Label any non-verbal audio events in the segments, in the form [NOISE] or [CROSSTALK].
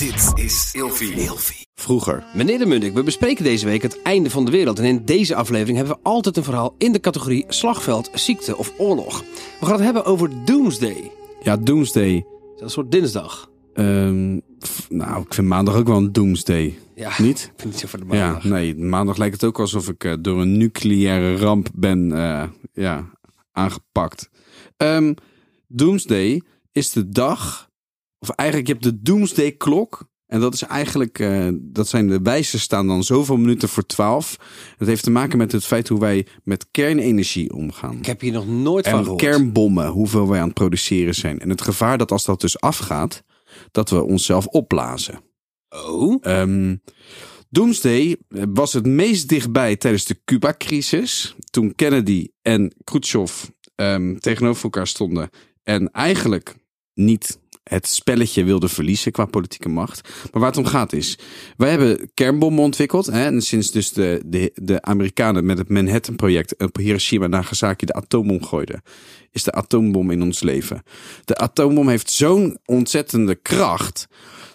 Dit is Ilfie. Vroeger. Meneer de Munnik, we bespreken deze week het einde van de wereld. En in deze aflevering hebben we altijd een verhaal in de categorie slagveld, ziekte of oorlog. We gaan het hebben over Doomsday. Ja, Doomsday. Dat is een soort dinsdag. Ehm, f- nou, ik vind maandag ook wel een Doomsday. Ja, [LAUGHS] Niet? ik vind het zo voor de Ja, nee. Maandag lijkt het ook alsof ik eh, door een nucleaire ramp ben eh, ja, aangepakt. Ehm, Doomsday is de dag, of eigenlijk je hebt de Doomsday klok. En dat is eigenlijk, eh, dat zijn de wijzers staan dan zoveel minuten voor twaalf. Het heeft te maken met het feit hoe wij met kernenergie omgaan. Ik heb hier nog nooit van En gehoord. kernbommen, hoeveel wij aan het produceren zijn. En het gevaar dat als dat dus afgaat, dat we onszelf opblazen. Oh, Ehm Doomsday was het meest dichtbij tijdens de Cuba-crisis. Toen Kennedy en Khrushchev ehm, tegenover elkaar stonden. En eigenlijk niet het spelletje wilden verliezen qua politieke macht. Maar waar het om gaat is, wij hebben kernbommen ontwikkeld. Hè, en sinds dus de, de, de Amerikanen met het Manhattan-project op Hiroshima en Nagasaki de atoombom gooiden, is de atoombom in ons leven. De atoombom heeft zo'n ontzettende kracht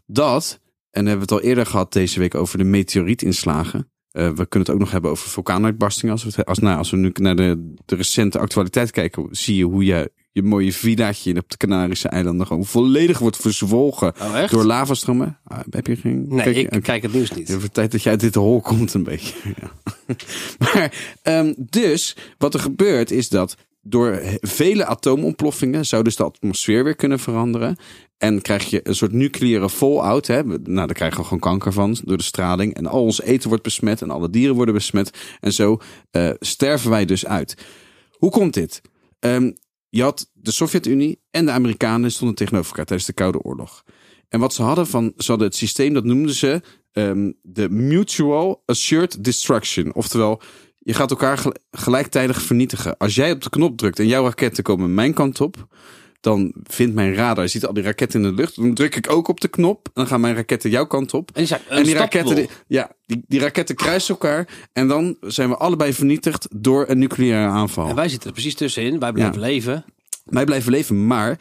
dat, en we hebben het al eerder gehad deze week over de meteorietinslagen. Eh, we kunnen het ook nog hebben over vulkaanuitbarstingen. Als we, als, nou, als we nu naar de, de recente actualiteit kijken, zie je hoe je je mooie villaatje op de Canarische eilanden gewoon volledig wordt verzwolgen oh door lavastromen. Ah, heb je geen? Nee, kijk ik kijk het nieuws niet. het wordt tijd dat jij uit dit hol komt een beetje. [LAUGHS] Ja. maar ehm, dus, wat er gebeurt is dat door vele atoomontploffingen zou dus de atmosfeer weer kunnen veranderen. En krijg je een soort nucleaire fallout. Hè? Nou, daar krijgen we gewoon kanker van door de straling. En al ons eten wordt besmet en alle dieren worden besmet. En zo eh, sterven wij dus uit. Hoe komt dit? Ehm, je had de Sovjet-Unie en de Amerikanen stonden tegenover elkaar tijdens de Koude Oorlog. En wat ze hadden van, ze hadden het systeem, dat noemden ze ehm, de Mutual Assured Destruction. Oftewel, je gaat elkaar gel- gelijktijdig vernietigen. Als jij op de knop drukt en jouw raketten komen mijn kant op, dan vindt mijn radar, ziet al die raketten in de lucht. Dan druk ik ook op de knop dan gaan mijn raketten jouw kant op. En die, zijn En die raketten, die- ja, die, die raketten kruisen elkaar. En dan zijn we allebei vernietigd door een nucleaire aanval. En wij zitten er precies tussenin. Wij blijven leven. Wij blijven leven, maar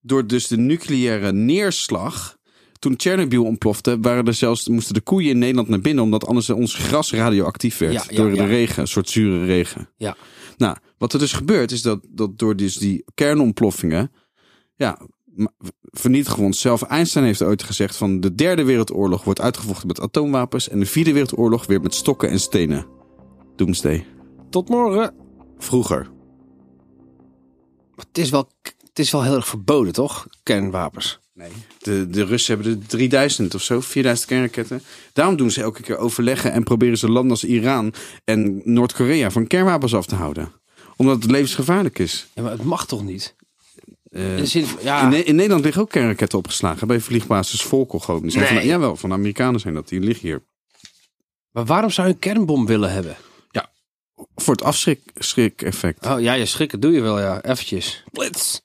door dus de nucleaire neerslag. Toen Tsjernobyl ontplofte, waren er zelfs, moesten de koeien in Nederland naar binnen, omdat anders ons gras radioactief werd. Ja, ja, door de ja. regen, een soort zure regen. Ja. Nou, wat er dus gebeurt, is dat, dat door dus die kernontploffingen, ja, vernietigen we onszelf. Einstein heeft ooit gezegd van de derde wereldoorlog wordt uitgevochten met atoomwapens en de vierde wereldoorlog weer met stokken en stenen. Doomsday. Tot morgen. Vroeger. Maar het is wel, het is wel heel erg verboden, toch? Kernwapens. Nee. De, de Russen hebben er 3000 of zo, 4000 kernraketten. Daarom doen ze elke keer overleggen en proberen ze landen als Iran en Noord-Korea van kernwapens af te houden. Omdat het levensgevaarlijk is. Ja, maar het mag toch niet? Eh, In zin ja, in, Ne- in Nederland liggen ook kernraketten opgeslagen bij vliegbasis Volkel gewoon. Die zijn Nee. van, jawel, van de Amerikanen zijn dat. Die liggen hier. maar waarom zou je een kernbom willen hebben? Voor het afschrik-effect. Oh ja, je schrikken doe je wel, ja. Eventjes. Blitz.